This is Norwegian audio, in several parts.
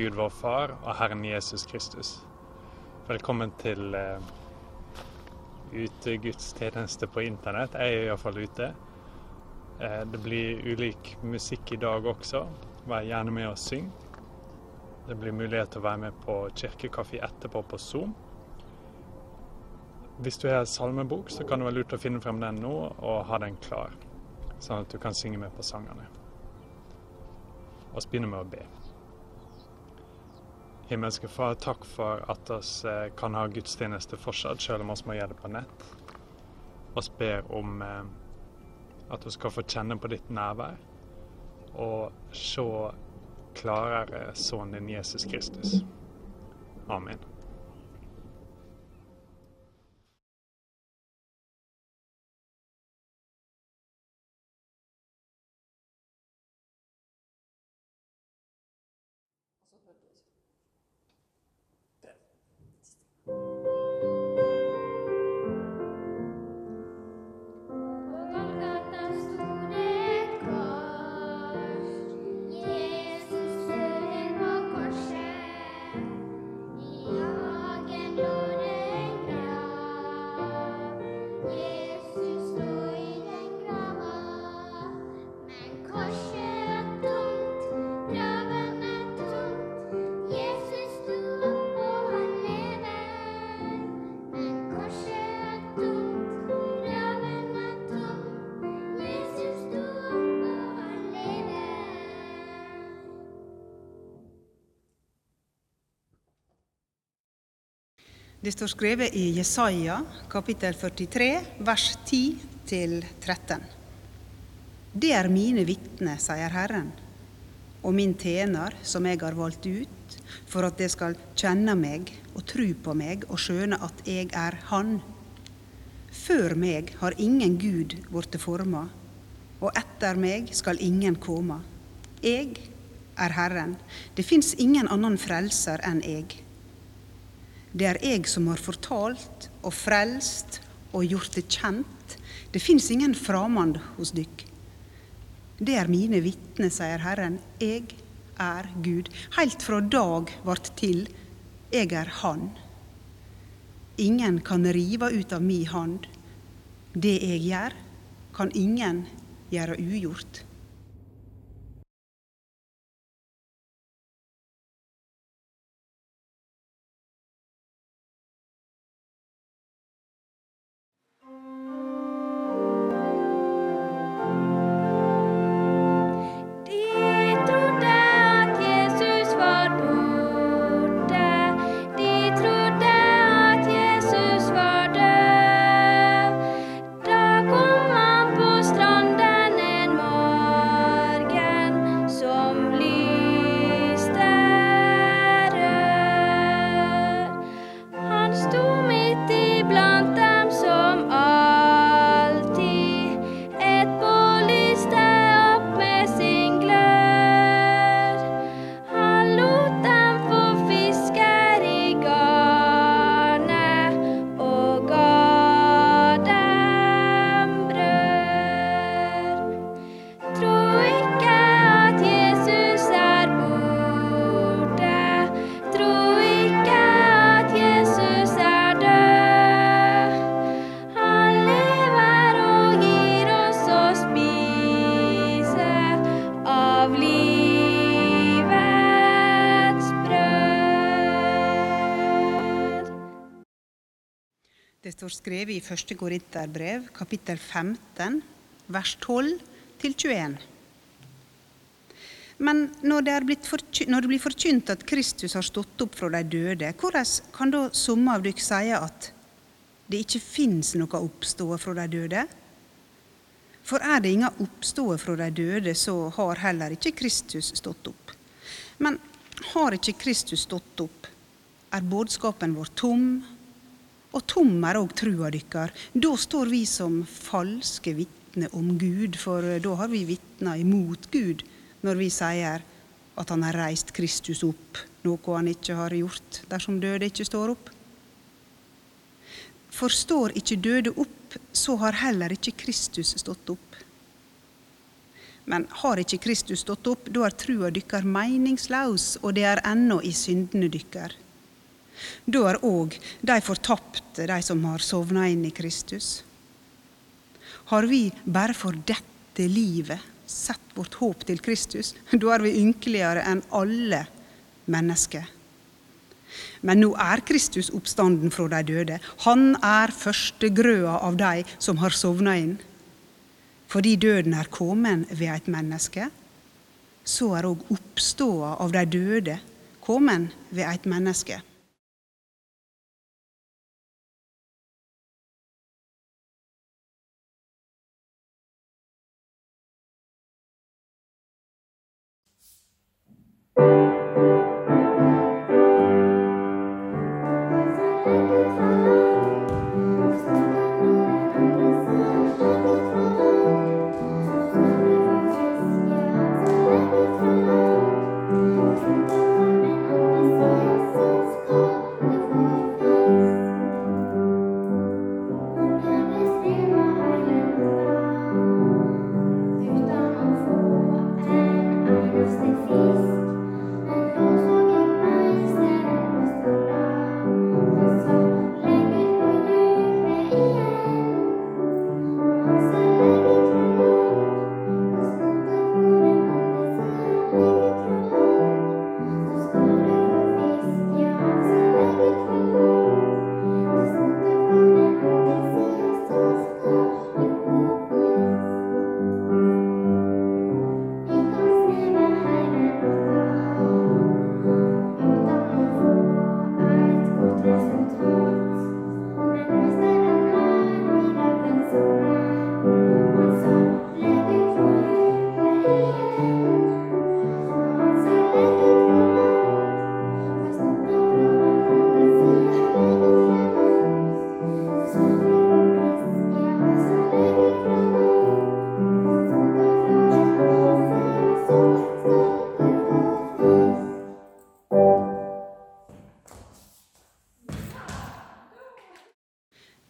Gud vår Far og Herren Jesus Kristus. Velkommen til uh, utegudstjeneste på internett. Jeg er iallfall ute. Uh, Det blir ulik musikk i dag også. Vær gjerne med og syng. Det blir mulighet til å være med på kirkekaffe etterpå på Zoom. Hvis du har salmebok, så kan det være lurt å finne frem den nå og ha den klar, sånn at du kan synge med på sangene. Og så begynne med å be. Himmelske Far, takk for at vi kan ha gudstjeneste fortsatt, selv om vi må gjøre det på nett. Vi ber om eh, at vi skal få kjenne på ditt nærvær og se klarere sønnen din Jesus Kristus. Amen. Det står skrevet i Jesaja kapittel 43 vers 10-13. Det er mine vitner, sier Herren, og min tjener som jeg har valgt ut, for at de skal kjenne meg og tru på meg og skjøne at jeg er Han. Før meg har ingen Gud blitt forma, og etter meg skal ingen komme. Jeg er Herren, det fins ingen annen frelser enn jeg. Det er jeg som har fortalt og frelst og gjort det kjent. Det fins ingen framand hos dykk. Det er mine vitner, sier Herren. Jeg er Gud. Heilt fra dag vart til. Jeg er Han. Ingen kan rive ut av mi hand. Det jeg gjør, kan ingen gjøre ugjort. Står skrevet i 1. Korinterbrev, kapittel 15, vers 12 til 21. Men når det, når det blir forkynt at Kristus har stått opp fra de døde, hvordan kan da somme av dere si at det ikke fins noe oppståe fra de døde? For er det ingen oppståe fra de døde, så har heller ikke Kristus stått opp. Men har ikke Kristus stått opp, er budskapen vår tom, og tom er òg trua dykkar. Da står vi som falske vitner om Gud, for da har vi vitna imot Gud når vi sier at han har reist Kristus opp, noe han ikke har gjort dersom døde ikke står opp. For står ikke døde opp, så har heller ikke Kristus stått opp. Men har ikke Kristus stått opp, da er trua dykkar meningsløs, og det er ennå i syndene dykkar. Da er òg de fortapte, de som har sovna inn i Kristus. Har vi bare for dette livet, sett vårt håp til Kristus, da er vi ynkeligere enn alle mennesker. Men nå er Kristus oppstanden fra de døde. Han er førstegrøa av de som har sovna inn. Fordi døden er kommet ved et menneske, så er òg oppståa av de døde kommet ved et menneske.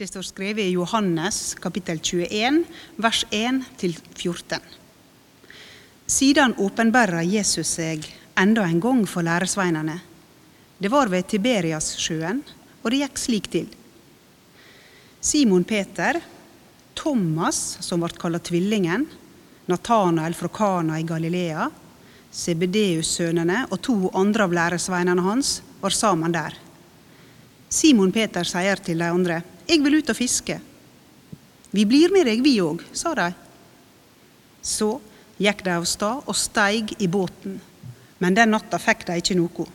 Det står skrevet i Johannes kapittel 21, vers 1-14. Siden åpenbæra Jesus seg enda en gang for læresveinene. Det var ved Tiberiassjøen, og det gikk slik til. Simon Peter, Thomas, som ble kalt Tvillingen, Natanael fra Kana i Galilea, Sebedeus-sønnene og to andre av læresveinene hans var sammen der. Simon Peter sier til de andre, 'Jeg vil ut og fiske'. 'Vi blir med deg, vi òg', sa de. Så gikk de av sted og steig i båten, men den natta fikk de ikke noe.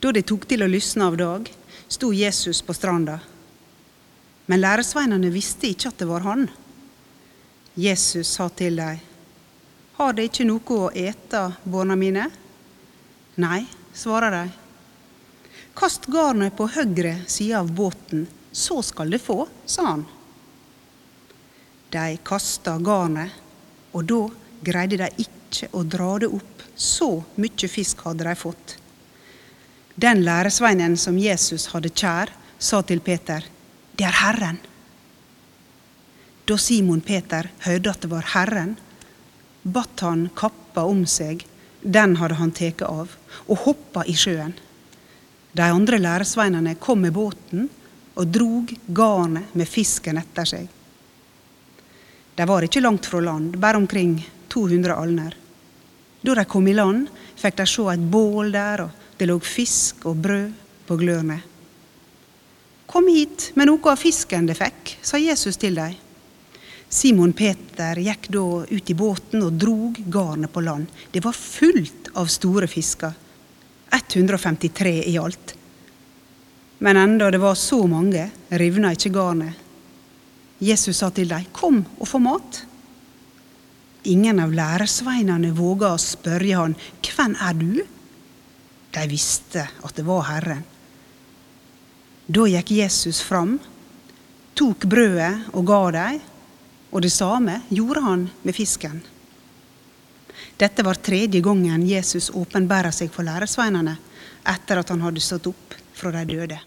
Da det tok til å lysne av dag, sto Jesus på stranda. Men læresveinene visste ikke at det var han. Jesus sa til dem, Har de ikke noe å ete, barna mine? Nei, svarer de. Kast garnet på høyre side av båten, så skal det få, sa han. De kasta garnet, og da greide de ikke å dra det opp. Så mye fisk hadde de fått. Den læresveinen som Jesus hadde kjær, sa til Peter, det er Herren. Da Simon Peter hørte at det var Herren, batt han kappa om seg, den hadde han tatt av, og hoppa i sjøen. De andre læresveinene kom med båten og drog garnet med fisken etter seg. De var ikke langt fra land, bare omkring 200 alner. Da de kom i land, fikk de se et bål der, og det lå fisk og brød på glørne. Kom hit med noe av fisken de fikk, sa Jesus til dem. Simon Peter gikk da ut i båten og drog garnet på land. Det var fullt av store fisker. 153 i alt. Men enda det var så mange, rivna ikke garnet. Jesus sa til dem, 'Kom og få mat'. Ingen av læresveinene våga å spørre han, 'Hvem er du?' De visste at det var Herren. Da gikk Jesus fram, tok brødet og ga dem, og det samme gjorde han med fisken. Dette var tredje gangen Jesus åpenbæra seg for læresveinene etter at han hadde stått opp fra de døde.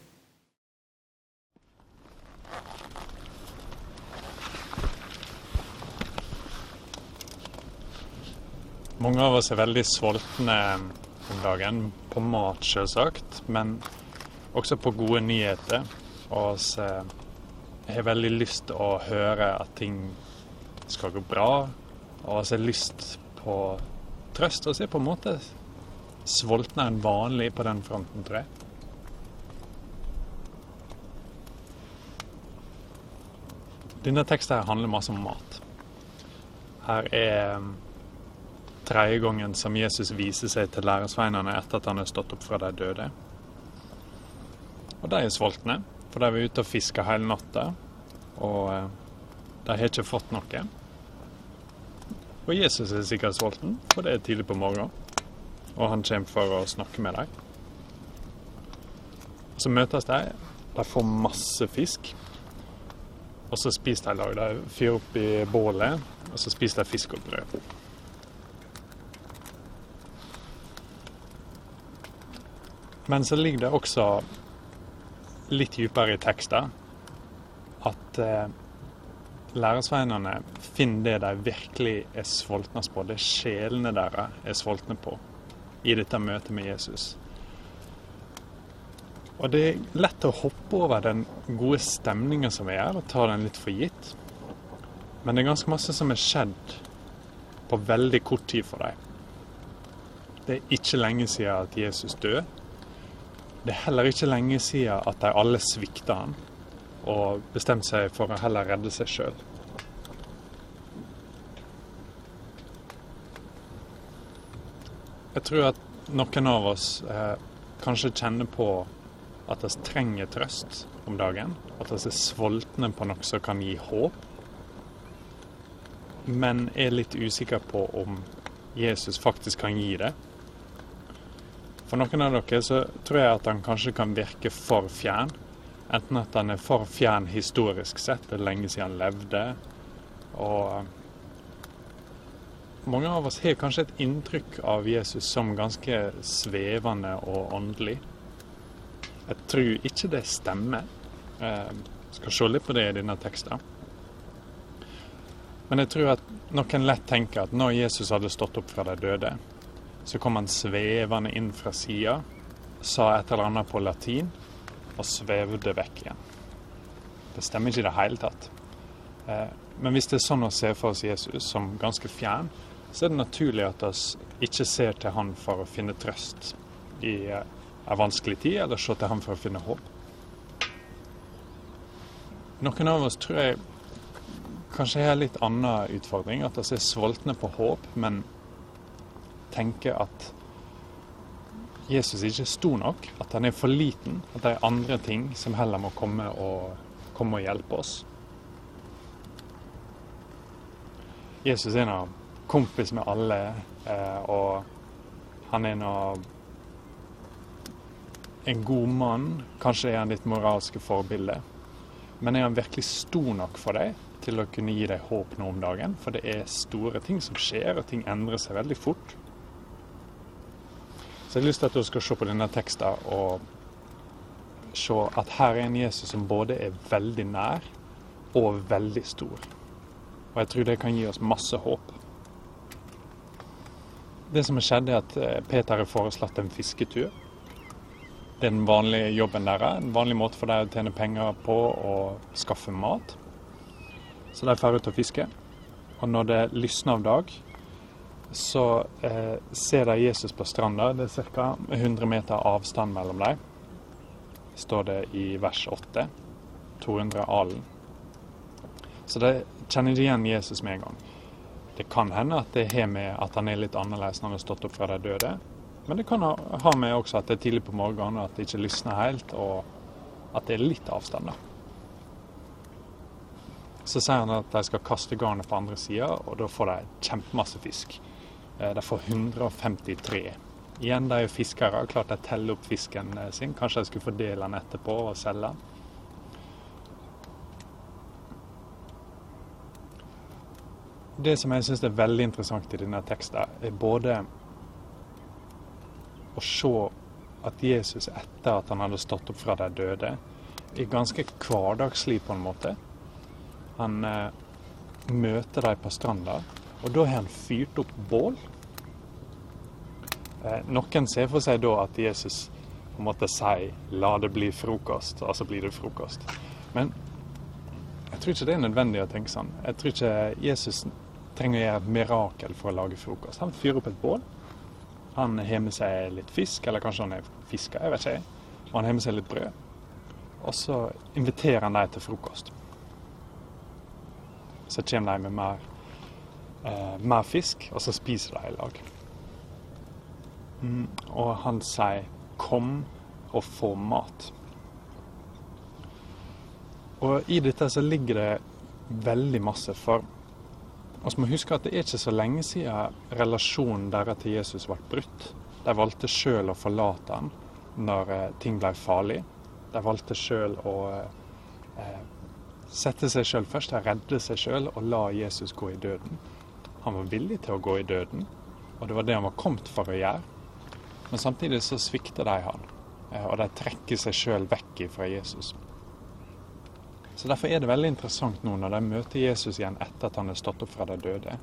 Mange av oss er veldig sultne om dagen. På mat, selvsagt, men også på gode nyheter. Og vi har veldig lyst til å høre at ting skal gå bra, og vi har lyst på trøst. Og så er på en måte sultnere enn vanlig på den fronten, tror jeg. Denne teksten her handler masse om mat. Her er um, tredje gangen som Jesus viser seg til læresveinene etter at han er stått opp fra de døde. Og de er sultne, for de var ute og fiska hele natta. Og uh, de har ikke fått noe. Og Jesus er sikkert sulten, for det er tidlig på morgenen. Og han kommer for å snakke med dem. Så møtes de. De får masse fisk. Og så spiser de i lag. De fyrer opp i bålet, og så spiser de fisk og brød. Men så ligger det også litt dypere i teksten at eh, læresveinene finner det de virkelig er sultne på, det sjelene deres er sultne på i dette møtet med Jesus. Og det er lett å hoppe over den gode stemninga som er her, og ta den litt for gitt. Men det er ganske masse som er skjedd på veldig kort tid for dem. Det er ikke lenge siden at Jesus døde. Det er heller ikke lenge siden at de alle svikta han og bestemte seg for å heller redde seg sjøl. Jeg tror at noen av oss eh, kanskje kjenner på at vi trenger trøst om dagen. At vi er sultne på noe som kan gi håp. Men er litt usikker på om Jesus faktisk kan gi det. For noen av dere så tror jeg at han kanskje kan virke for fjern. Enten at han er for fjern historisk sett, det er lenge siden han levde. Og mange av oss har kanskje et inntrykk av Jesus som ganske svevende og åndelig. Jeg tror ikke det stemmer. Jeg skal se litt på det i denne teksten. Men jeg tror at noen lett tenker at når Jesus hadde stått opp fra de døde, så kom han svevende inn fra sida, sa et eller annet på latin og svevde vekk igjen. Det stemmer ikke i det hele tatt. Eh, men hvis det er sånn å se for oss Jesus som ganske fjern, så er det naturlig at vi ikke ser til han for å finne trøst i eh, en vanskelig tid, eller se til han for å finne håp. Noen av oss tror jeg kanskje har en litt annen utfordring. At vi er sultne på håp, men tenker at Jesus ikke er stor nok, at han er for liten, at det er andre ting som heller må komme og, komme og hjelpe oss. Jesus er nå kompis med alle, eh, og han er nå en god mann. Kanskje er han ditt moralske forbilde. Men er han virkelig stor nok for deg til å kunne gi deg håp nå om dagen? For det er store ting som skjer, og ting endrer seg veldig fort. Så jeg har lyst til at du skal se på denne teksten og se at her er en Jesus som både er veldig nær og veldig stor. Og jeg tror det kan gi oss masse håp. Det som har skjedd, er at eh, Peter har foreslått en fisketur. Det er den vanlige jobben deres. En vanlig måte for dem å tjene penger på å skaffe mat. Så de drar ut og fisker. Og når det lysner av dag, så eh, ser de Jesus på stranda. Det er ca. 100 meter avstand mellom dem, står det i vers 8. 200 alen. Så de kjenner de igjen Jesus med en gang. Det kan hende at det har med at han er litt annerledes når han har stått opp fra de døde. Men det kan ha med også at det er tidlig på morgenen, og at det ikke lysner helt, og at det er litt avstand. da. Så sier han at de skal kaste garnet på andre sida, og da får de kjempemasse fisk. Eh, de får 153. Igjen, de er fiskere. Klart de teller opp fisken eh, sin. Kanskje de skulle fordele den etterpå og selge den. Det som jeg syns er veldig interessant i denne teksten, er både å se at Jesus etter at han hadde stått opp fra de døde, er ganske hverdagslig på en måte. Han eh, møter dem på stranda og da har han fyrt opp bål. Eh, noen ser for seg da at Jesus på en måte sier 'la det bli frokost', og så blir det frokost. Men jeg tror ikke det er nødvendig å tenke sånn. Jeg tror ikke Jesus trenger å gjøre et mirakel for å lage frokost. Han fyrer opp et bål. Han har med seg litt fisk, eller kanskje han er fisker, jeg vet ikke. Og han har med seg litt brød. Og så inviterer han dem til frokost. Så kommer de med mer, eh, mer fisk, og så spiser de i lag. Mm, og han sier 'kom og få mat'. Og i dette så ligger det veldig masse. For vi må huske at det er ikke så lenge siden relasjonen deres til Jesus ble brutt. De valgte sjøl å forlate han når eh, ting ble farlig. De valgte sjøl å eh, sette seg sjøl først, de redde seg sjøl og la Jesus gå i døden. Han var villig til å gå i døden, og det var det han var kommet for å gjøre. Men samtidig så svikter de han, eh, og de trekker seg sjøl vekk fra Jesus. Så Derfor er det veldig interessant nå når de møter Jesus igjen etter at han er stått opp fra de døde,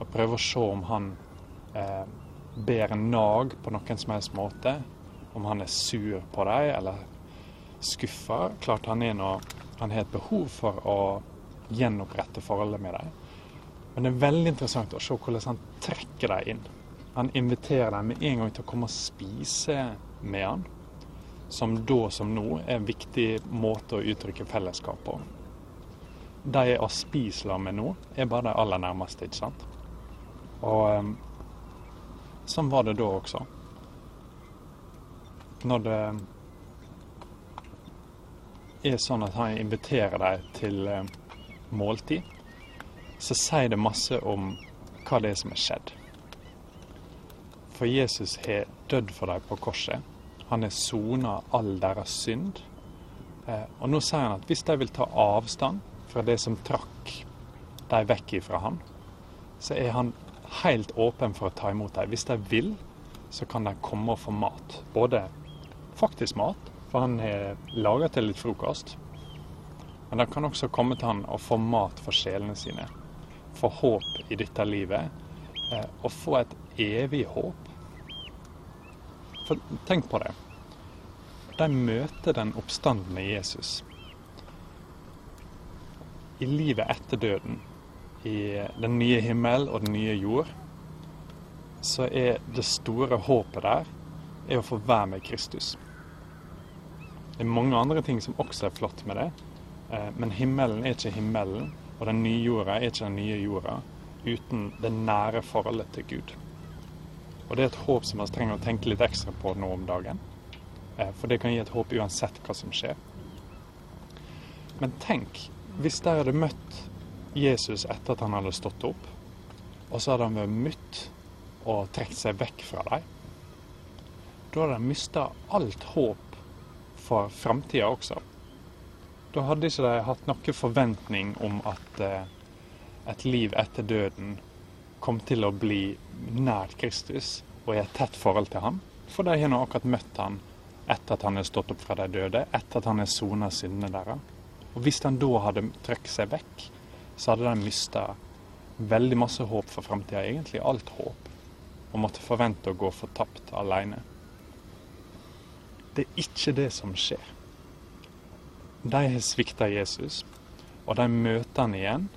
og prøver å se om han eh, ber nag på noen som helst måte, om han er sur på dem eller skuffa. Klart han, er noe, han har et behov for å gjenopprette forholdet med dem. Men det er veldig interessant å se hvordan han trekker dem inn. Han inviterer dem med en gang til å komme og spise med han som da som nå er en viktig måte å uttrykke fellesskap på. De jeg spiser sammen med nå, er bare de aller nærmeste, ikke sant? Og um, sånn var det da også. Når det er sånn at han inviterer dem til uh, måltid, så sier det masse om hva det er som er skjedd. For Jesus har dødd for dem på korset. Han har sona all deres synd. Eh, og nå sier han at hvis de vil ta avstand fra det som trakk dem vekk ifra han, så er han helt åpen for å ta imot dem. Hvis de vil, så kan de komme og få mat. Både faktisk mat, for han har laga til litt frokost. Men de kan også komme til han og få mat for sjelene sine. Få håp i dette livet. Eh, og få et evig håp for tenk på det. De møter den oppstandende Jesus. I livet etter døden, i den nye himmel og den nye jord, så er det store håpet der er å få være med Kristus. Det er mange andre ting som også er flott med det, eh, men himmelen er ikke himmelen, og den nye jorda er ikke den nye jorda uten det nære forholdet til Gud. Og det er et håp som vi trenger å tenke litt ekstra på nå om dagen. Eh, for det kan gi et håp uansett hva som skjer. Men tenk hvis de hadde møtt Jesus etter at han hadde stått opp, og så hadde han vært møtt og trukket seg vekk fra dem. Da hadde de mista alt håp for framtida også. Da hadde ikke de hatt noen forventning om at eh, et liv etter døden kom til å bli nær Kristus og i et tett forhold til ham. For de har nå akkurat møtt han etter at han er stått opp fra de døde, etter at han er sona syndene deres. Og hvis han da hadde trukket seg vekk, så hadde de mista veldig masse håp for framtida. Egentlig alt håp. Og måtte forvente å gå fortapt alene. Det er ikke det som skjer. De har svikta Jesus, og de møter han igjen.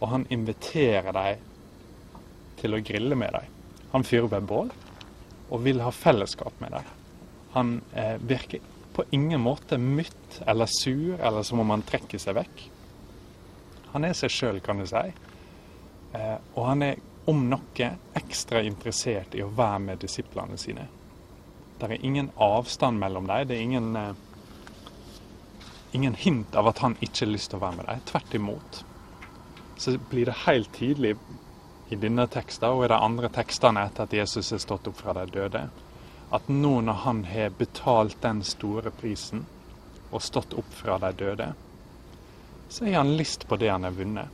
Og han inviterer dem til å grille med dem. Han fyrer ved bål og vil ha fellesskap med dem. Han eh, virker på ingen måte mytt eller sur eller som om han trekker seg vekk. Han er seg sjøl, kan du si. Eh, og han er om noe ekstra interessert i å være med disiplene sine. Det er ingen avstand mellom dem. Det er ingen, eh, ingen hint av at han ikke har lyst til å være med dem. Tvert imot. Så blir det helt tydelig i denne teksten og i de andre tekstene etter at Jesus er stått opp fra de døde, at nå når han har betalt den store prisen og stått opp fra de døde, så har han lyst på det han har vunnet.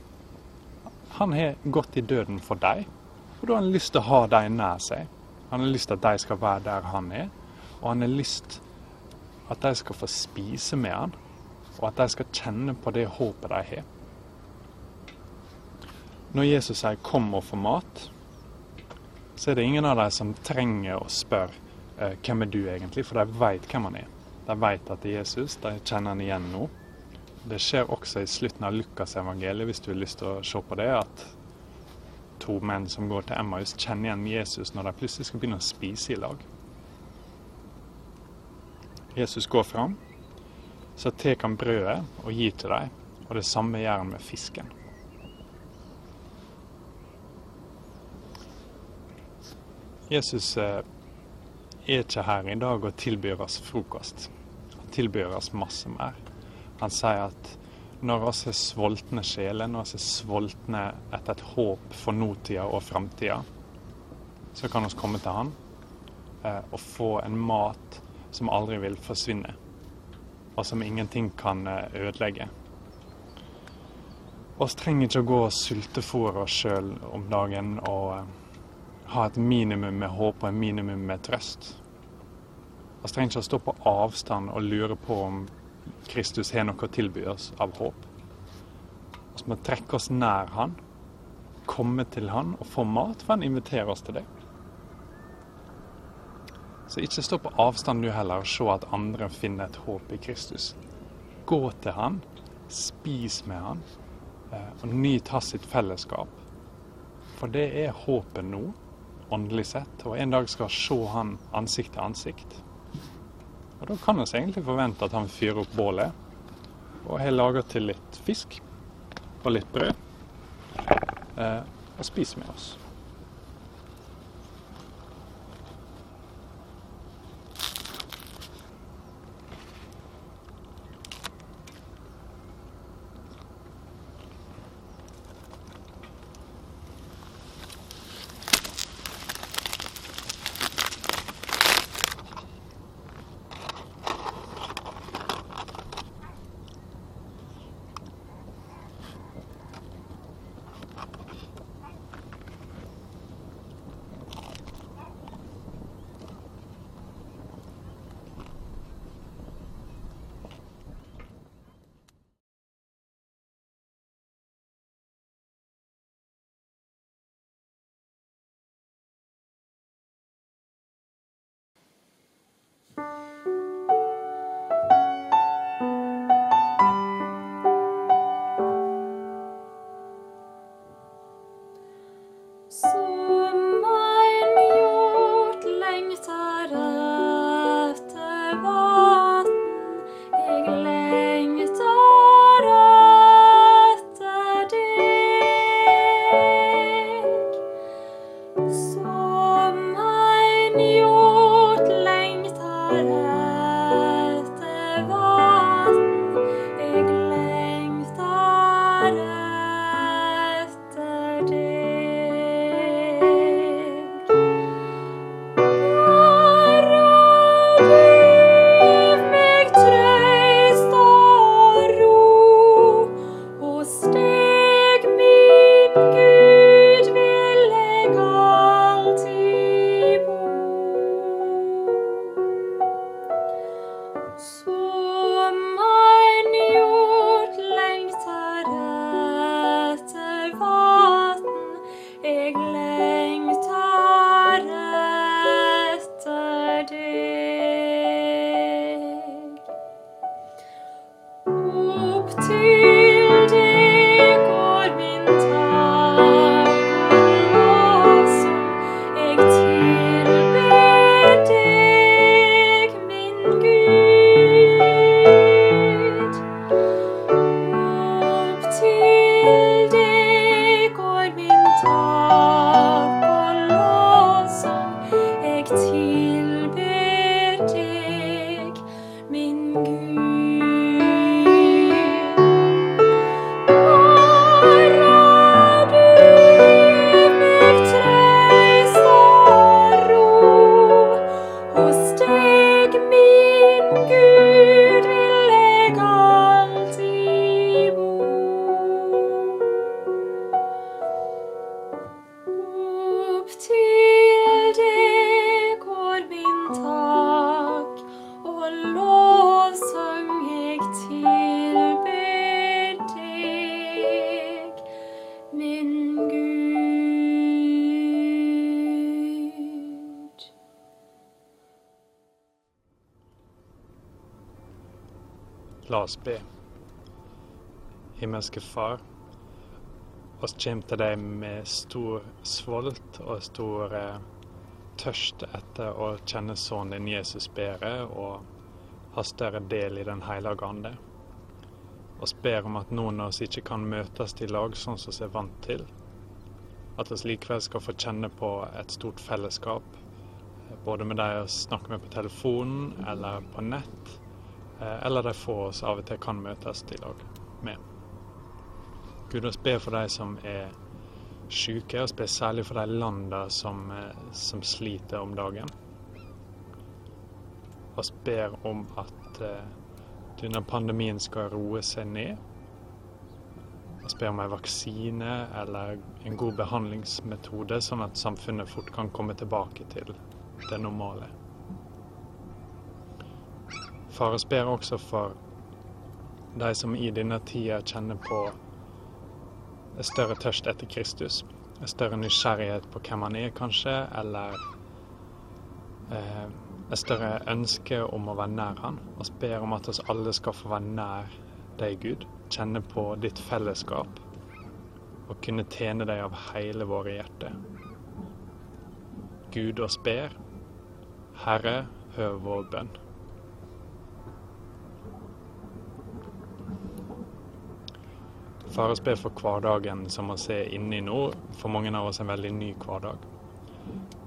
Han har gått i døden for deg, og da har han lyst til å ha dem nær seg. Han har lyst til at de skal være der han er, og han har lyst at de skal få spise med han, og at de skal kjenne på det håpet de har. Når Jesus sier 'kom og få mat', så er det ingen av dem som trenger å spørre eh, 'hvem er du egentlig', for de vet hvem han er. De vet at det er Jesus, de kjenner han igjen nå. det skjer også i slutten av Lukasevangeliet, hvis du har lyst til å se på det, at to menn som går til Emmaus, kjenner igjen Jesus når de plutselig skal begynne å spise i lag. Jesus går fram, så tar han brødet og gir til dem, og det samme gjør han med fisken. Jesus eh, er ikke her i dag og tilbyr oss frokost. Han tilbyr oss masse mer. Han sier at når oss er sultne sjeler, når oss er sultne etter et håp for nåtida og framtida, så kan vi komme til Han eh, og få en mat som aldri vil forsvinne, og som ingenting kan eh, ødelegge. Vi trenger ikke å gå og sultefòre oss sjøl om dagen og eh, ha et minimum med håp og et minimum med trøst. Vi trenger ikke å stå på avstand og lure på om Kristus har noe å tilby oss av håp. Vi må trekke oss nær Han, komme til Han og få mat, for Han inviterer oss til det. Så ikke stå på avstand du heller og se at andre finner et håp i Kristus. Gå til Han, spis med Han, eh, og nyt hans sitt fellesskap. For det er håpet nå, åndelig sett, og en dag skal se Han ansikt til ansikt. Og Da kan vi egentlig forvente at han fyrer opp bålet og har laga til litt fisk og litt brød, eh, og spiser med oss. Oss be. himmelske Far, oss kommer til deg med stor svolt og stor eh, tørst etter å kjenne sønnen din Jesus bedre og ha større del i Den hellige ande. Vi ber om at noen av oss ikke kan møtes i lag sånn som vi er vant til. At vi likevel skal få kjenne på et stort fellesskap, både med de vi snakker med på telefonen eller på nett, eh, eller de få oss av og til kan møtes i lag med. Gud, oss ber for de som er syke, og ber særlig for de landene som, eh, som sliter om dagen. Vi ber om at eh, under pandemien skal roe seg ned. Vi ber om en vaksine eller en god behandlingsmetode, sånn at samfunnet fort kan komme tilbake til det normale. Far, ber også for de som i denne tida kjenner på en større tørst etter Kristus. En større nysgjerrighet på hvem han er, kanskje, eller eh, et større ønske om å være nær Han. Og ber om at oss alle skal få være nær deg, Gud. Kjenne på ditt fellesskap. Og kunne tjene deg av hele våre hjerter. Gud oss ber. Herre, hør vår bønn. Far oss ber for hverdagen som vi ser inne i nå. For mange av oss en veldig ny hverdag.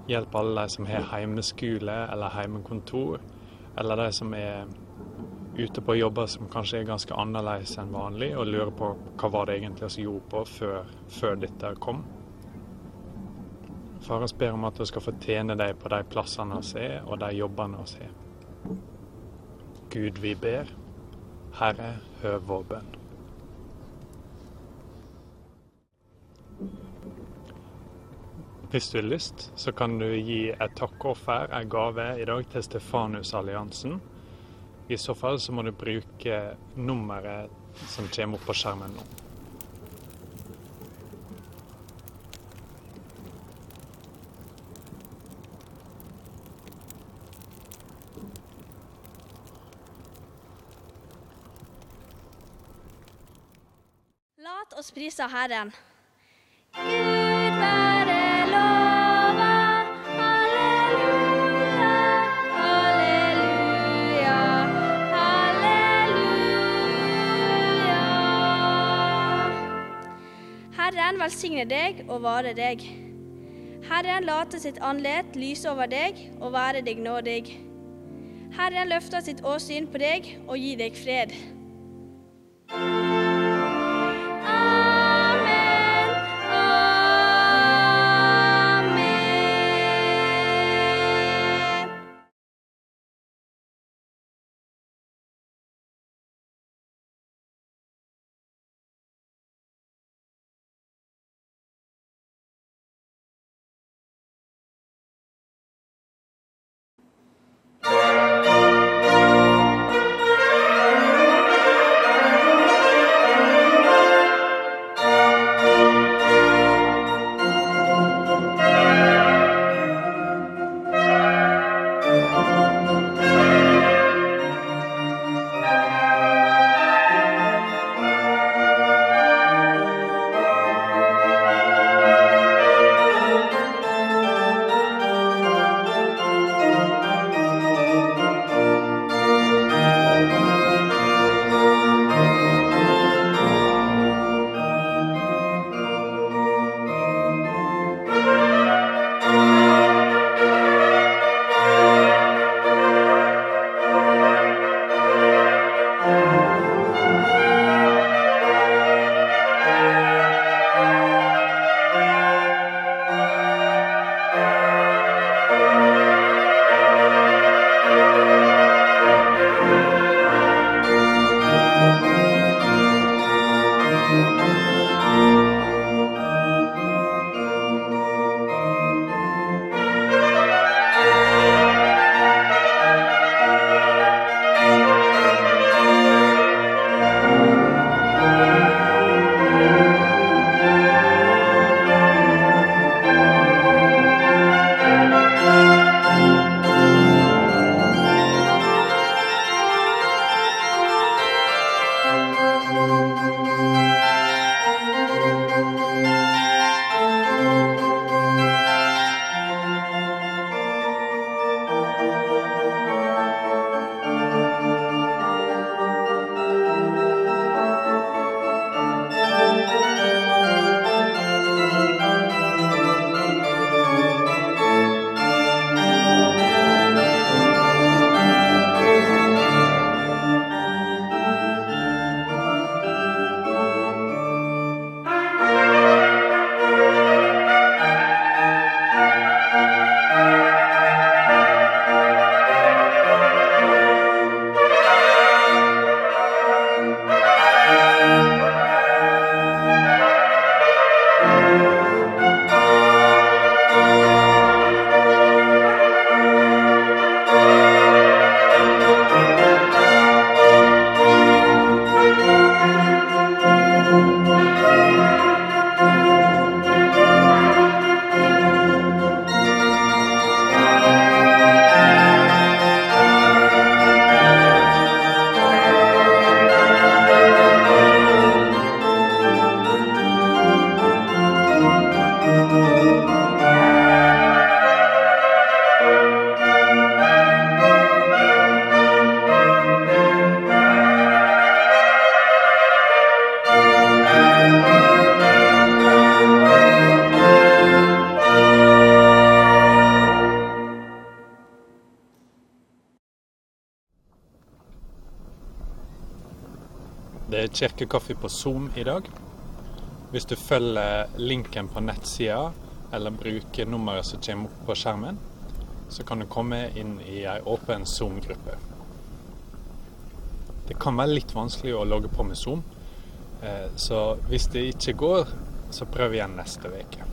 Hjelp alle de som har heimeskole eller heimekontor, eller de som er ute på jobber som kanskje er ganske annerledes enn vanlig, og lurer på hva var det egentlig vi gjorde på før, før dette kom. Fares ber om at du skal fortjene deg på de plassene vi er, og de jobbene vi har. Gud, vi ber. Herre, hør vår bønn. Hvis du har lyst, så kan du gi et takkoffer, en gave, i dag til Stefanusalliansen. I så fall så må du bruke nummeret som kommer opp på skjermen nå. Lat oss prise Herren. Velsigne deg og vare deg. Herren late sitt andlet lyse over deg og være deg nådig. Herren løfter sitt åsyn på deg og gir deg fred. Kirkekaffe på Zoom i dag. Hvis du følger linken på nettsida, eller bruker nummeret som kommer opp på skjermen, så kan du komme inn i ei åpen Zoom-gruppe. Det kan være litt vanskelig å logge på med Zoom, eh, så hvis det ikke går, så prøv igjen neste uke.